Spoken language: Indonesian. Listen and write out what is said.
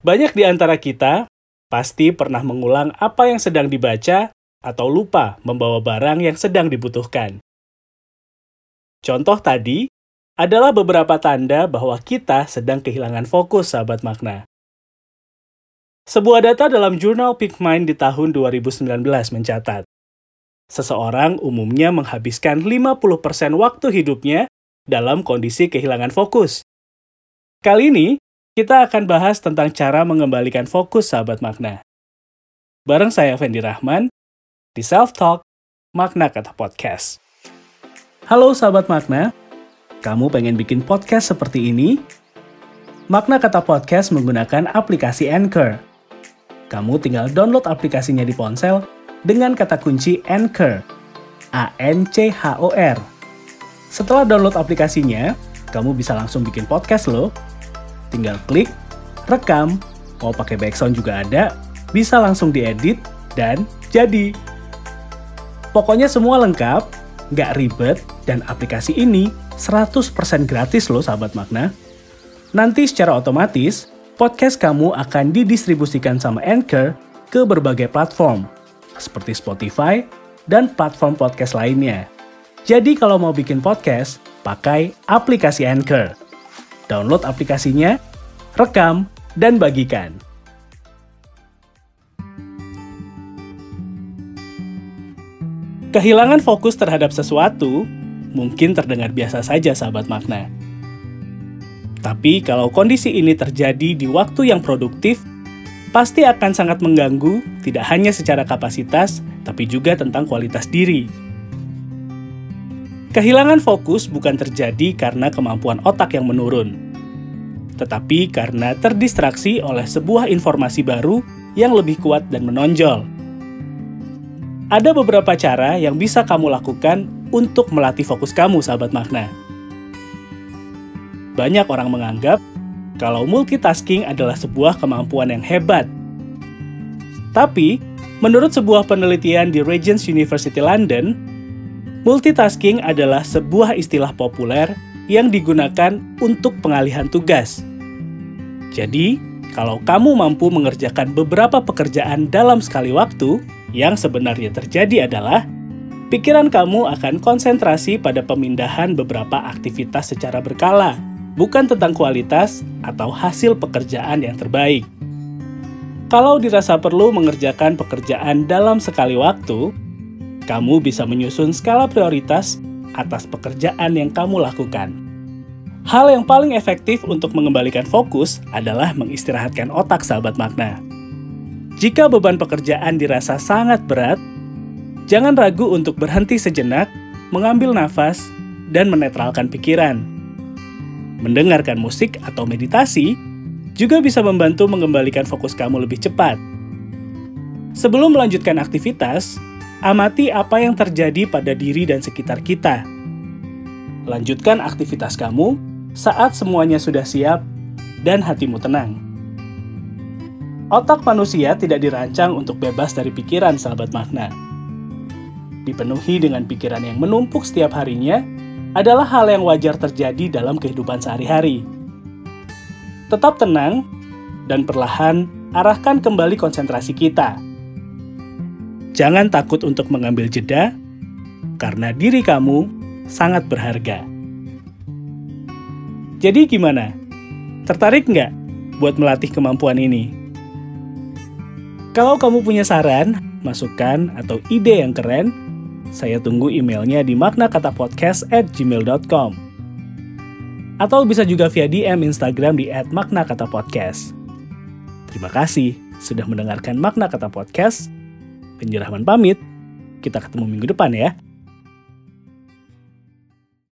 Banyak di antara kita pasti pernah mengulang apa yang sedang dibaca atau lupa membawa barang yang sedang dibutuhkan. Contoh tadi adalah beberapa tanda bahwa kita sedang kehilangan fokus, sahabat makna. Sebuah data dalam jurnal Peak Mind di tahun 2019 mencatat, seseorang umumnya menghabiskan 50% waktu hidupnya dalam kondisi kehilangan fokus. Kali ini, kita akan bahas tentang cara mengembalikan fokus sahabat makna. Bareng saya Fendi Rahman, di Self Talk, Makna Kata Podcast. Halo sahabat makna, kamu pengen bikin podcast seperti ini? Makna Kata Podcast menggunakan aplikasi Anchor. Kamu tinggal download aplikasinya di ponsel dengan kata kunci Anchor, A-N-C-H-O-R. Setelah download aplikasinya, kamu bisa langsung bikin podcast loh Tinggal klik, rekam, mau pakai background juga ada, bisa langsung diedit, dan jadi. Pokoknya semua lengkap, nggak ribet, dan aplikasi ini 100% gratis loh sahabat makna. Nanti secara otomatis, podcast kamu akan didistribusikan sama Anchor ke berbagai platform, seperti Spotify dan platform podcast lainnya. Jadi kalau mau bikin podcast, pakai aplikasi Anchor. Download aplikasinya, rekam, dan bagikan. Kehilangan fokus terhadap sesuatu mungkin terdengar biasa saja sahabat makna. Tapi kalau kondisi ini terjadi di waktu yang produktif, pasti akan sangat mengganggu tidak hanya secara kapasitas, tapi juga tentang kualitas diri. Kehilangan fokus bukan terjadi karena kemampuan otak yang menurun, tetapi karena terdistraksi oleh sebuah informasi baru yang lebih kuat dan menonjol. Ada beberapa cara yang bisa kamu lakukan untuk melatih fokus kamu, sahabat makna. Banyak orang menganggap kalau multitasking adalah sebuah kemampuan yang hebat. Tapi, menurut sebuah penelitian di Regents University London, Multitasking adalah sebuah istilah populer yang digunakan untuk pengalihan tugas. Jadi, kalau kamu mampu mengerjakan beberapa pekerjaan dalam sekali waktu, yang sebenarnya terjadi adalah pikiran kamu akan konsentrasi pada pemindahan beberapa aktivitas secara berkala, bukan tentang kualitas atau hasil pekerjaan yang terbaik. Kalau dirasa perlu mengerjakan pekerjaan dalam sekali waktu, kamu bisa menyusun skala prioritas atas pekerjaan yang kamu lakukan. Hal yang paling efektif untuk mengembalikan fokus adalah mengistirahatkan otak sahabat makna. Jika beban pekerjaan dirasa sangat berat, jangan ragu untuk berhenti sejenak, mengambil nafas, dan menetralkan pikiran. Mendengarkan musik atau meditasi juga bisa membantu mengembalikan fokus kamu lebih cepat. Sebelum melanjutkan aktivitas, Amati apa yang terjadi pada diri dan sekitar kita. Lanjutkan aktivitas kamu saat semuanya sudah siap dan hatimu tenang. Otak manusia tidak dirancang untuk bebas dari pikiran, sahabat makna. Dipenuhi dengan pikiran yang menumpuk setiap harinya adalah hal yang wajar terjadi dalam kehidupan sehari-hari. Tetap tenang dan perlahan arahkan kembali konsentrasi kita Jangan takut untuk mengambil jeda, karena diri kamu sangat berharga. Jadi gimana? Tertarik nggak buat melatih kemampuan ini? Kalau kamu punya saran, masukan, atau ide yang keren, saya tunggu emailnya di maknakatapodcast at gmail.com. Atau bisa juga via DM Instagram di at maknakatapodcast. Terima kasih sudah mendengarkan Makna Kata Podcast. Rahman pamit. Kita ketemu minggu depan ya.